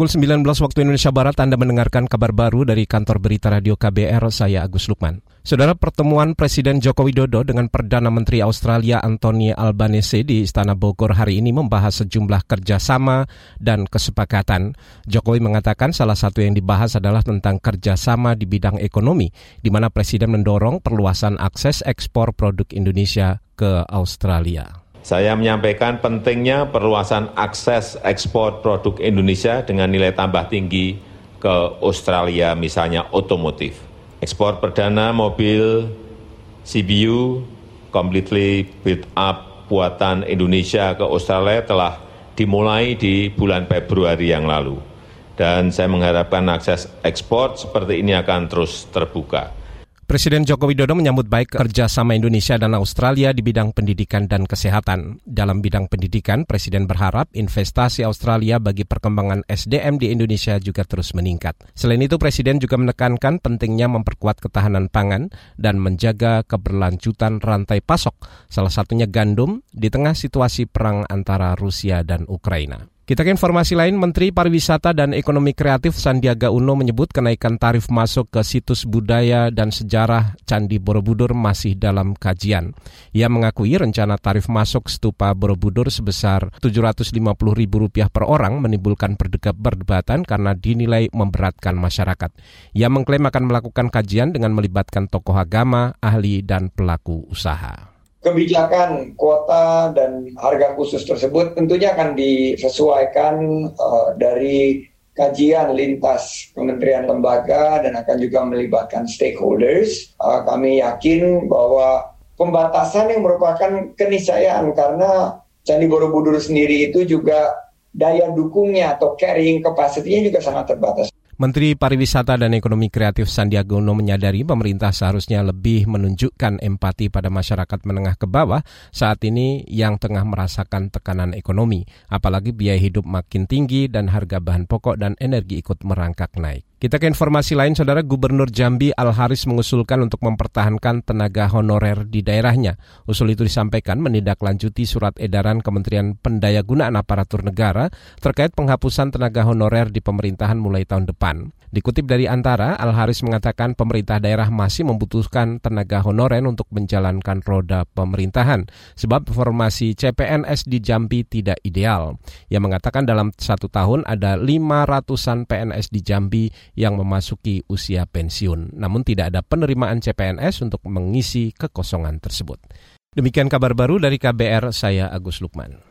Pukul 19 waktu Indonesia Barat Anda mendengarkan kabar baru dari kantor berita radio KBR, saya Agus Lukman. Saudara pertemuan Presiden Joko Widodo dengan Perdana Menteri Australia Anthony Albanese di Istana Bogor hari ini membahas sejumlah kerjasama dan kesepakatan. Jokowi mengatakan salah satu yang dibahas adalah tentang kerjasama di bidang ekonomi, di mana Presiden mendorong perluasan akses ekspor produk Indonesia ke Australia. Saya menyampaikan pentingnya perluasan akses ekspor produk Indonesia dengan nilai tambah tinggi ke Australia, misalnya otomotif. Ekspor perdana mobil CBU completely built up buatan Indonesia ke Australia telah dimulai di bulan Februari yang lalu. Dan saya mengharapkan akses ekspor seperti ini akan terus terbuka. Presiden Joko Widodo menyambut baik kerjasama Indonesia dan Australia di bidang pendidikan dan kesehatan. Dalam bidang pendidikan, Presiden berharap investasi Australia bagi perkembangan SDM di Indonesia juga terus meningkat. Selain itu, Presiden juga menekankan pentingnya memperkuat ketahanan pangan dan menjaga keberlanjutan rantai pasok, salah satunya gandum, di tengah situasi perang antara Rusia dan Ukraina. Kita ke informasi lain, Menteri Pariwisata dan Ekonomi Kreatif Sandiaga Uno menyebut kenaikan tarif masuk ke situs budaya dan sejarah Candi Borobudur masih dalam kajian. Ia mengakui rencana tarif masuk stupa Borobudur sebesar Rp750.000 per orang menimbulkan perdebatan karena dinilai memberatkan masyarakat. Ia mengklaim akan melakukan kajian dengan melibatkan tokoh agama, ahli, dan pelaku usaha kebijakan kuota dan harga khusus tersebut tentunya akan disesuaikan uh, dari kajian lintas kementerian lembaga dan akan juga melibatkan stakeholders. Uh, kami yakin bahwa pembatasan yang merupakan keniscayaan karena Candi Borobudur sendiri itu juga daya dukungnya atau carrying capacity-nya juga sangat terbatas. Menteri Pariwisata dan Ekonomi Kreatif Sandiaga Uno menyadari pemerintah seharusnya lebih menunjukkan empati pada masyarakat menengah ke bawah saat ini yang tengah merasakan tekanan ekonomi, apalagi biaya hidup makin tinggi dan harga bahan pokok dan energi ikut merangkak naik. Kita ke informasi lain, Saudara Gubernur Jambi Al-Haris mengusulkan untuk mempertahankan tenaga honorer di daerahnya. Usul itu disampaikan menindaklanjuti surat edaran Kementerian Pendayagunaan Aparatur Negara terkait penghapusan tenaga honorer di pemerintahan mulai tahun depan. Dikutip dari Antara, Al-Haris mengatakan pemerintah daerah masih membutuhkan tenaga honorer untuk menjalankan roda pemerintahan, sebab formasi CPNS di Jambi tidak ideal. Ia mengatakan dalam satu tahun ada 500-an PNS di Jambi yang memasuki usia pensiun, namun tidak ada penerimaan CPNS untuk mengisi kekosongan tersebut. Demikian kabar baru dari KBR, saya Agus Lukman.